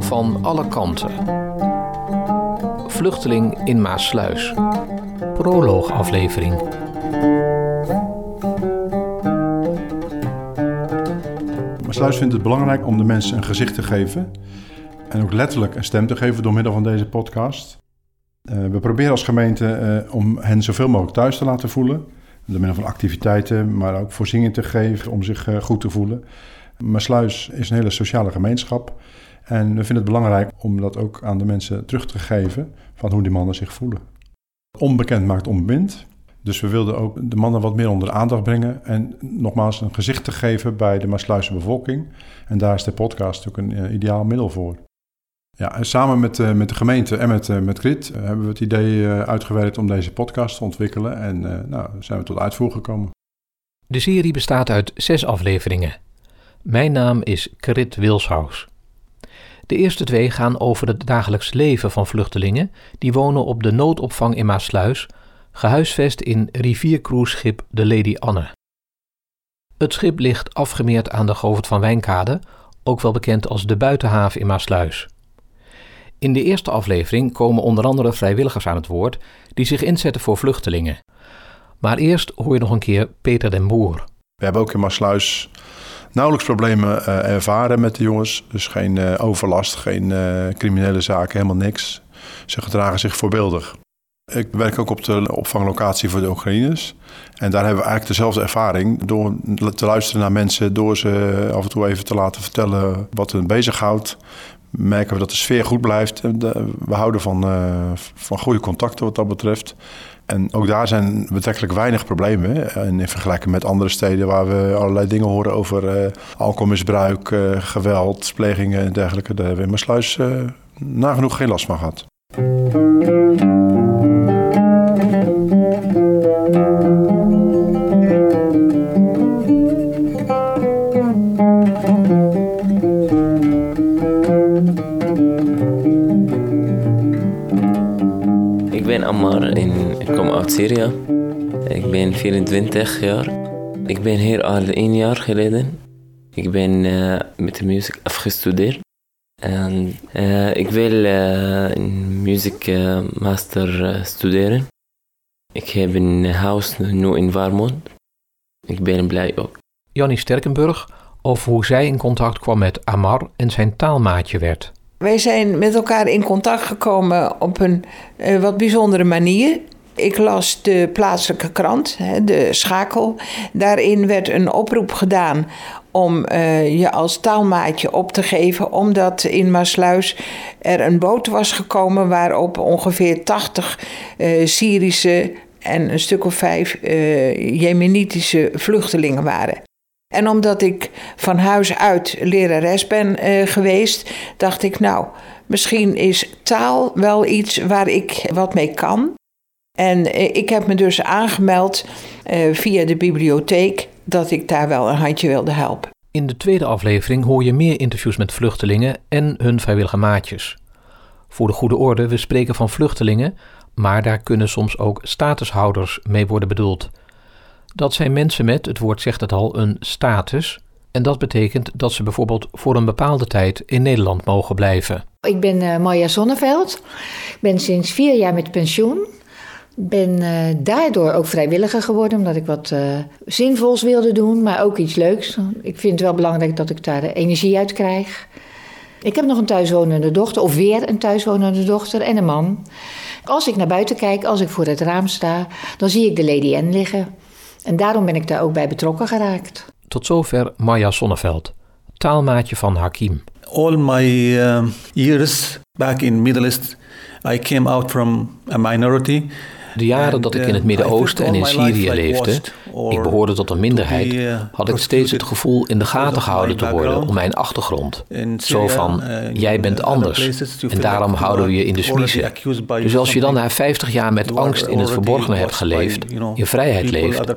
Van alle kanten. Vluchteling in Maasluis. Proloogaflevering. Maasluis vindt het belangrijk om de mensen een gezicht te geven. En ook letterlijk een stem te geven door middel van deze podcast. Uh, we proberen als gemeente uh, om hen zoveel mogelijk thuis te laten voelen. Door middel van activiteiten, maar ook voorzieningen te geven om zich uh, goed te voelen. Maasluis is een hele sociale gemeenschap. En we vinden het belangrijk om dat ook aan de mensen terug te geven van hoe die mannen zich voelen. Onbekend maakt onbemind. Dus we wilden ook de mannen wat meer onder de aandacht brengen. En nogmaals een gezicht te geven bij de Maasluise bevolking. En daar is de podcast natuurlijk een ideaal middel voor. Ja, en samen met, uh, met de gemeente en met, uh, met Grit uh, hebben we het idee uitgewerkt om deze podcast te ontwikkelen. En nou, zijn we tot uitvoer gekomen. De serie bestaat uit zes afleveringen. Mijn naam is Grit Wilshaus. De eerste twee gaan over het dagelijks leven van vluchtelingen die wonen op de noodopvang in Maasluis, gehuisvest in riviercruiseschip de Lady Anne. Het schip ligt afgemeerd aan de Govert van Wijnkade, ook wel bekend als de buitenhaven in Maasluis. In de eerste aflevering komen onder andere vrijwilligers aan het woord die zich inzetten voor vluchtelingen. Maar eerst hoor je nog een keer Peter den Boer. We hebben ook in Maasluis nauwelijks problemen uh, ervaren met de jongens. Dus geen uh, overlast, geen uh, criminele zaken, helemaal niks. Ze gedragen zich voorbeeldig. Ik werk ook op de opvanglocatie voor de Oekraïners. En daar hebben we eigenlijk dezelfde ervaring. Door te luisteren naar mensen, door ze af en toe even te laten vertellen wat hen bezighoudt merken we dat de sfeer goed blijft. We houden van, uh, van goede contacten wat dat betreft. En ook daar zijn betrekkelijk weinig problemen. En in vergelijking met andere steden waar we allerlei dingen horen over uh, alcoholmisbruik, geweld, plegingen en dergelijke. Daar hebben we in Maasluis nagenoeg geen last van gehad. Ammar en ik kom uit Syrië. Ik ben 24 jaar. Ik ben hier al één jaar geleden. Ik ben uh, met de muziek afgestudeerd. En uh, ik wil een muziek master studeren. Ik heb een huis nu in Warmond. Ik ben blij ook. Jannie Sterkenburg over hoe zij in contact kwam met Amar en zijn taalmaatje werd. Wij zijn met elkaar in contact gekomen op een uh, wat bijzondere manier. Ik las de plaatselijke krant, de Schakel. Daarin werd een oproep gedaan om uh, je als taalmaatje op te geven, omdat in Maasluis er een boot was gekomen waarop ongeveer 80 uh, Syrische en een stuk of vijf Jemenitische vluchtelingen waren. En omdat ik van huis uit lerares ben uh, geweest, dacht ik, nou, misschien is taal wel iets waar ik wat mee kan. En uh, ik heb me dus aangemeld uh, via de bibliotheek dat ik daar wel een handje wilde helpen. In de tweede aflevering hoor je meer interviews met vluchtelingen en hun vrijwillige maatjes. Voor de goede orde, we spreken van vluchtelingen, maar daar kunnen soms ook statushouders mee worden bedoeld. Dat zijn mensen met, het woord zegt het al, een status. En dat betekent dat ze bijvoorbeeld voor een bepaalde tijd in Nederland mogen blijven. Ik ben uh, Marja Zonneveld. Ik ben sinds vier jaar met pensioen. Ben uh, daardoor ook vrijwilliger geworden, omdat ik wat uh, zinvols wilde doen, maar ook iets leuks. Ik vind het wel belangrijk dat ik daar energie uit krijg. Ik heb nog een thuiswonende dochter, of weer een thuiswonende dochter en een man. Als ik naar buiten kijk, als ik voor het raam sta, dan zie ik de Lady N liggen. En daarom ben ik daar ook bij betrokken geraakt. Tot zover Maya Sonneveld, taalmaatje van Hakim. All my uh, years back in Middle East, I came out from a minority. De jaren dat ik in het Midden-Oosten en in Syrië leefde, ik behoorde tot een minderheid, uh, had ik steeds het gevoel in de gaten gehouden te worden om mijn achtergrond. Zo van, uh, jij bent anders en daarom houden we je in de smiezen. Dus als je dan na 50 jaar met angst in het verborgene hebt geleefd, in vrijheid leeft,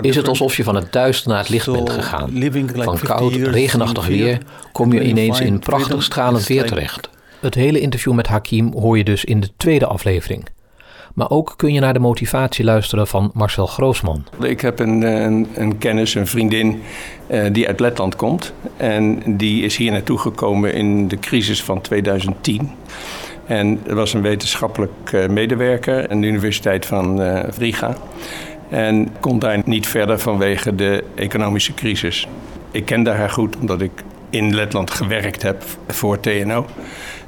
is het alsof je van het duister naar het licht bent gegaan. Van koud, regenachtig weer kom je ineens in prachtig stralend weer terecht. Het hele interview met Hakim hoor je dus in de tweede aflevering. Maar ook kun je naar de motivatie luisteren van Marcel Groosman. Ik heb een, een, kennis, een vriendin uh, die uit Letland komt. En die is hier naartoe gekomen in de crisis van 2010. En er was een wetenschappelijk uh, medewerker aan de Universiteit van uh, Riga. En kon daar niet verder vanwege de economische crisis. Ik kende haar goed omdat ik in Letland gewerkt heb voor TNO.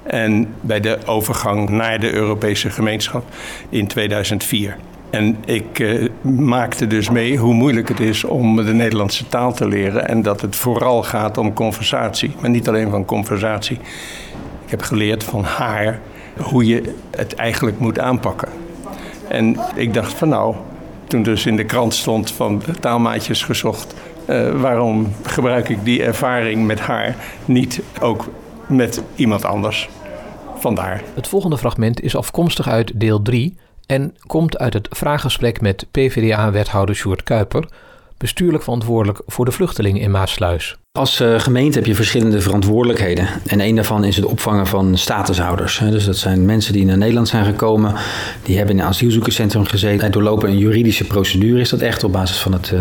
En bij de overgang naar de Europese gemeenschap in 2004. En ik uh, maakte dus mee hoe moeilijk het is om de Nederlandse taal te leren. En dat het vooral gaat om conversatie. Maar niet alleen van conversatie. Ik heb geleerd van haar hoe je het eigenlijk moet aanpakken. En ik dacht van nou, toen dus in de krant stond van taalmaatjes gezocht. Uh, waarom gebruik ik die ervaring met haar niet ook met iemand anders? Vandaar. Het volgende fragment is afkomstig uit deel 3 en komt uit het vraaggesprek met PvdA-wethouder Sjoerd Kuiper, bestuurlijk verantwoordelijk voor de vluchtelingen in Maasluis. Als uh, gemeente heb je verschillende verantwoordelijkheden. En een daarvan is het opvangen van statushouders. Dus dat zijn mensen die naar Nederland zijn gekomen. Die hebben in een asielzoekerscentrum gezeten. En doorlopen een juridische procedure is dat echt op basis van het uh,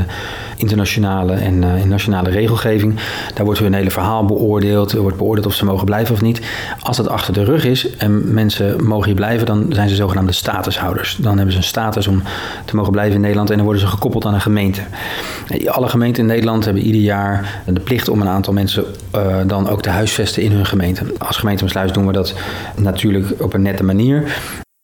internationale en uh, nationale regelgeving. Daar wordt hun hele verhaal beoordeeld. Er wordt beoordeeld of ze mogen blijven of niet. Als dat achter de rug is en mensen mogen hier blijven, dan zijn ze zogenaamde statushouders. Dan hebben ze een status om te mogen blijven in Nederland en dan worden ze gekoppeld aan een gemeente. Alle gemeenten in Nederland hebben ieder jaar de plicht om een aantal mensen uh, dan ook te huisvesten in hun gemeente. Als gemeente Sluis doen we dat natuurlijk op een nette manier.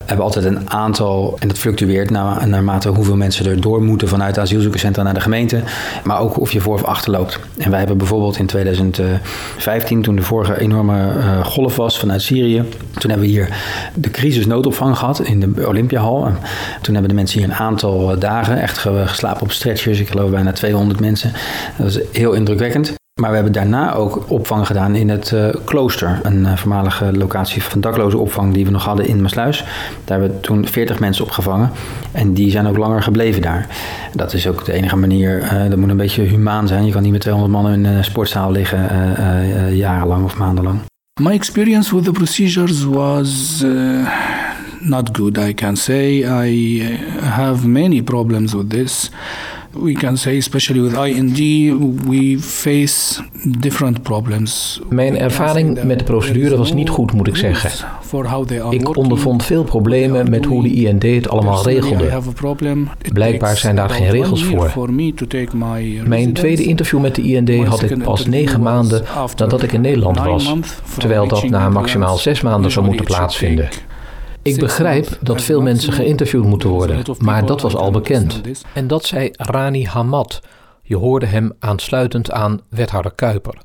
We hebben altijd een aantal, en dat fluctueert naar, naarmate hoeveel mensen er door moeten vanuit de asielzoekerscentra naar de gemeente, maar ook of je voor of achter loopt. En wij hebben bijvoorbeeld in 2015, toen de vorige enorme uh, golf was vanuit Syrië, toen hebben we hier de crisisnoodopvang gehad in de Olympiahal. En toen hebben de mensen hier een aantal dagen echt geslapen op stretchers, ik geloof bijna 200 mensen. Dat is heel indrukwekkend. Maar we hebben daarna ook opvang gedaan in het uh, klooster. Een uh, voormalige locatie van dakloze opvang die we nog hadden in Maasluis. Daar hebben we toen 40 mensen opgevangen. En die zijn ook langer gebleven daar. Dat is ook de enige manier. Uh, dat moet een beetje humaan zijn. Je kan niet met 200 mannen in een sportzaal liggen jarenlang of maandenlang. My experience with the procedures was not good, I can say. I have many problems with this. We can say, especially with IND, we face different problems. Mijn ervaring met de procedure was niet goed, moet ik zeggen. Ik ondervond veel problemen met hoe de IND het allemaal regelde. Blijkbaar zijn daar geen regels voor. Mijn tweede interview met de IND had ik pas negen maanden nadat ik in Nederland was, terwijl dat na maximaal zes maanden zou moeten plaatsvinden. Ik begrijp dat veel mensen geïnterviewd moeten worden, maar dat was al bekend. En dat zei Rani Hamad. Je hoorde hem aansluitend aan wethouder Kuiper.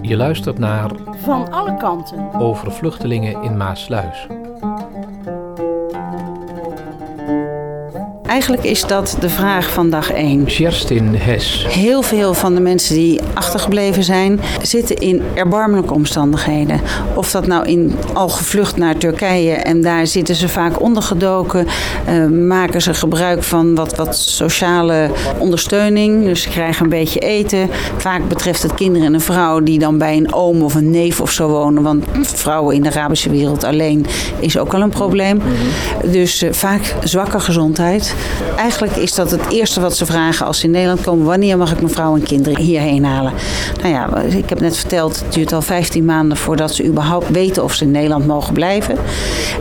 Je luistert naar Van alle kanten over vluchtelingen in Maasluis. Eigenlijk is dat de vraag van dag 1. Kerstin Hes. Heel veel van de mensen die achtergebleven zijn, zitten in erbarmelijke omstandigheden. Of dat nou in al gevlucht naar Turkije en daar zitten ze vaak ondergedoken, uh, maken ze gebruik van wat, wat sociale ondersteuning. Dus ze krijgen een beetje eten. Vaak betreft het kinderen en een vrouw die dan bij een oom of een neef of zo wonen. Want vrouwen in de Arabische wereld alleen is ook al een probleem. Dus uh, vaak zwakke gezondheid. Eigenlijk is dat het eerste wat ze vragen als ze in Nederland komen. Wanneer mag ik mijn vrouw en kinderen hierheen halen? Nou ja, ik heb net verteld, het duurt al 15 maanden voordat ze überhaupt weten of ze in Nederland mogen blijven.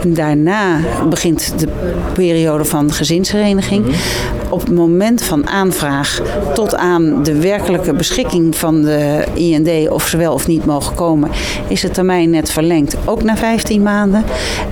En daarna begint de periode van gezinshereniging. Op het moment van aanvraag tot aan de werkelijke beschikking van de IND of ze wel of niet mogen komen, is de termijn net verlengd. Ook na 15 maanden.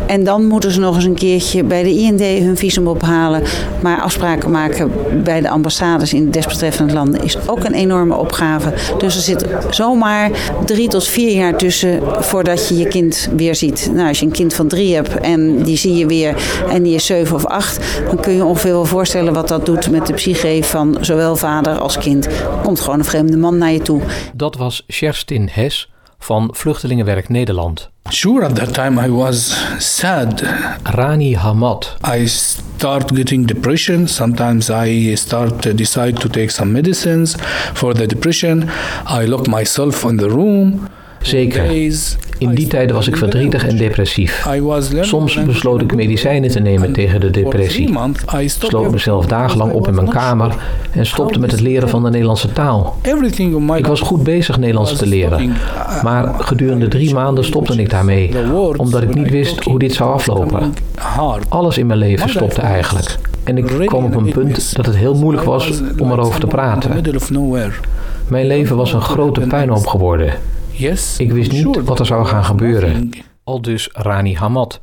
En dan moeten ze nog eens een keertje bij de IND hun visum ophalen. Maar afspraken maken bij de ambassades in de desbetreffende landen is ook een enorme opgave. Dus er zit zomaar drie tot vier jaar tussen voordat je je kind weer ziet. Nou, als je een kind van drie hebt en die zie je weer en die is zeven of acht, dan kun je ongeveer wel voorstellen wat dat doet met de psyche van zowel vader als kind. Er komt gewoon een vreemde man naar je toe. Dat was Sherstin Hes van Vluchtelingenwerk Nederland. Sure, at that time I was sad. Rani Hamad. I start getting depression. Sometimes I start to decide to take some medicines for the depression. I lock myself in the room. Zeker. In die tijden was ik verdrietig en depressief. Soms besloot ik medicijnen te nemen tegen de depressie. Sloot mezelf dagenlang op in mijn kamer en stopte met het leren van de Nederlandse taal. Ik was goed bezig Nederlands te leren, maar gedurende drie maanden stopte ik daarmee, omdat ik niet wist hoe dit zou aflopen. Alles in mijn leven stopte eigenlijk. En ik kwam op een punt dat het heel moeilijk was om erover te praten. Mijn leven was een grote puinhoop geworden. Ik wist niet wat er zou gaan gebeuren. Al dus Rani Hamad.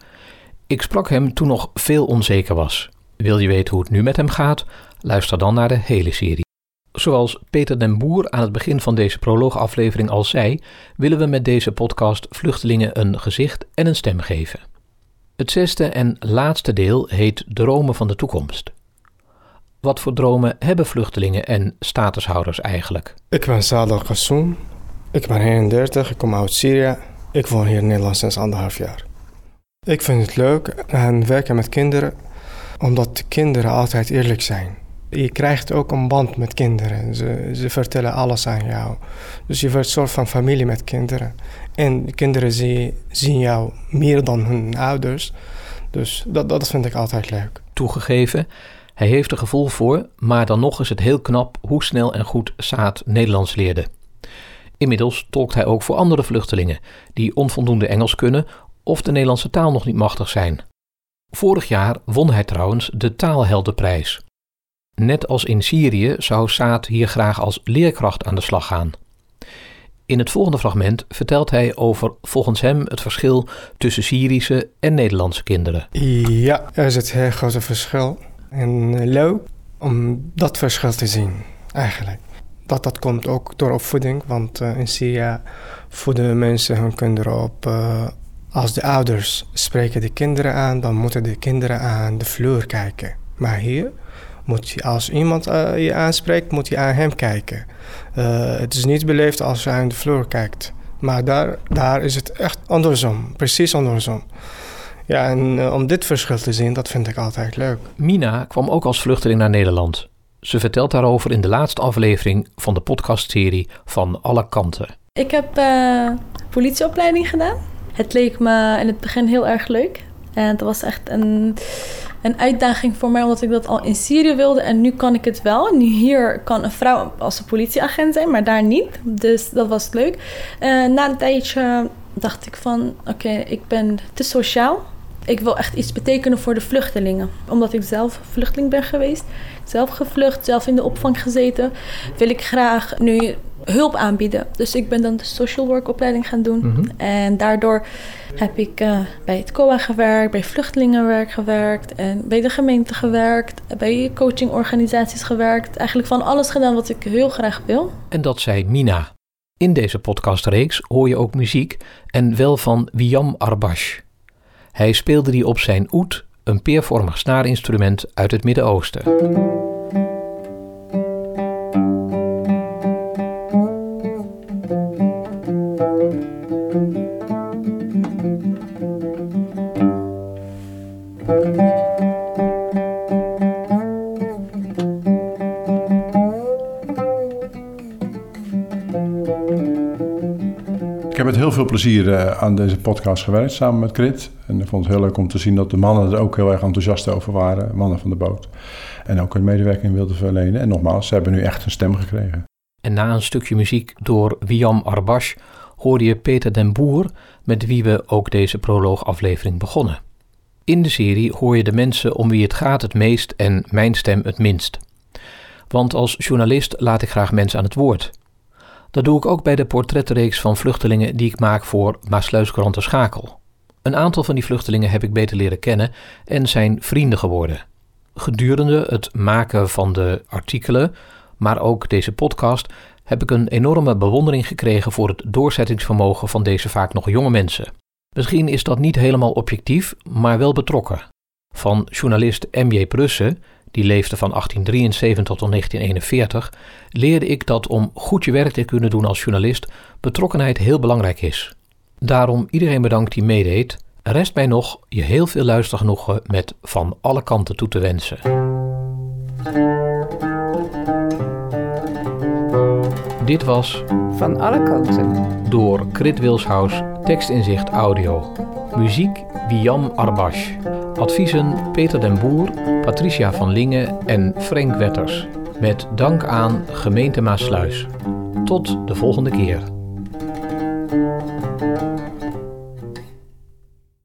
Ik sprak hem toen nog veel onzeker was. Wil je weten hoe het nu met hem gaat? Luister dan naar de hele serie. Zoals Peter den Boer aan het begin van deze proloogaflevering al zei, willen we met deze podcast vluchtelingen een gezicht en een stem geven. Het zesde en laatste deel heet Dromen van de toekomst. Wat voor dromen hebben vluchtelingen en statushouders eigenlijk? Ik ben Sadal Kassoum. Ik ben 31, ik kom uit Syrië. Ik woon hier in Nederland sinds anderhalf jaar. Ik vind het leuk en werken met kinderen, omdat de kinderen altijd eerlijk zijn. Je krijgt ook een band met kinderen. Ze, ze vertellen alles aan jou. Dus je wordt een soort van familie met kinderen. En de kinderen zien, zien jou meer dan hun ouders. Dus dat, dat vind ik altijd leuk. Toegegeven, hij heeft er gevoel voor, maar dan nog is het heel knap hoe snel en goed Saad Nederlands leerde. Inmiddels tolkt hij ook voor andere vluchtelingen die onvoldoende Engels kunnen of de Nederlandse taal nog niet machtig zijn. Vorig jaar won hij trouwens de Taalheldenprijs. Net als in Syrië zou Saad hier graag als leerkracht aan de slag gaan. In het volgende fragment vertelt hij over volgens hem het verschil tussen Syrische en Nederlandse kinderen. Ja, er is het heel grote verschil. En eh, leuk om dat verschil te zien, eigenlijk. Dat, dat komt ook door opvoeding, want uh, in Syrië voeden mensen hun kinderen op. Uh, als de ouders spreken de kinderen aan, dan moeten de kinderen aan de vloer kijken. Maar hier moet je, als iemand uh, je aanspreekt, moet je aan hem kijken. het is niet beleefd als je aan de vloer kijkt. Maar daar, daar is het echt andersom, precies andersom. Ja, en om dit verschil te zien, dat vind ik altijd leuk. Mina kwam ook als vluchteling naar Nederland. Ze vertelt daarover in de laatste aflevering van de podcastserie Van Alle Kanten. Ik heb uh, politieopleiding gedaan. Het leek me in het begin heel erg leuk. En het was echt een, een uitdaging voor mij, omdat ik dat al in Syrië wilde. En nu kan ik het wel. Nu hier kan een vrouw als een politieagent zijn, maar daar niet. Dus dat was leuk. Uh, na een tijdje dacht ik van, oké, ik ben te sociaal ik wil echt iets betekenen voor de vluchtelingen. Omdat ik zelf vluchteling ben geweest, zelf gevlucht, zelf in de opvang gezeten, wil ik graag nu hulp aanbieden. Dus ik ben dan de social work opleiding gaan doen. Mhm. En daardoor heb ik uh, bij het COA gewerkt, bij vluchtelingenwerk gewerkt en bij de gemeente gewerkt, bij coachingorganisaties gewerkt. Eigenlijk van alles gedaan wat ik heel graag wil. En dat zei Mina. In deze podcastreeks hoor je ook muziek en wel van Wiam Arbash. Hij speelde die op zijn oet, een peervormig snaarinstrument uit het Midden-Oosten. Ik heb met heel veel plezier uh, aan deze podcast gewerkt samen met Krit. En ik vond het heel leuk om te zien dat de mannen er ook heel erg enthousiast over waren, mannen van de boot. En ook een medewerking wilden verlenen. En nogmaals, ze hebben nu echt een stem gekregen. En na een stukje muziek door Wiam Arbash hoorde je Peter den Boer, met wie we ook deze proloogaflevering begonnen. In de serie hoor je de mensen om wie het gaat het meest en mijn stem het minst. Want als journalist laat ik graag mensen aan het woord. Dat doe ik ook bij de portretreeks van vluchtelingen die ik maak voor Maasluiskrant Schakel. Een aantal van die vluchtelingen heb ik beter leren kennen en zijn vrienden geworden. Gedurende het maken van de artikelen, maar ook deze podcast, heb ik een enorme bewondering gekregen voor het doorzettingsvermogen van deze vaak nog jonge mensen. Misschien is dat niet helemaal objectief, maar wel betrokken. Van journalist M.J. Prussen, die leefde van 1873 tot 1941, leerde ik dat om goed je werk te kunnen doen als journalist betrokkenheid heel belangrijk is. Daarom iedereen bedankt die meedeed. Rest mij nog je heel veel luistergenoegen met van alle kanten toe te wensen. Dit was Van alle kanten door Krit Wilshuis Tekstinzicht audio. Muziek Wiam Arbash. Adviezen Peter den Boer, Patricia van Lingen en Frank Wetters. Met dank aan Gemeente Maasluis. Tot de volgende keer.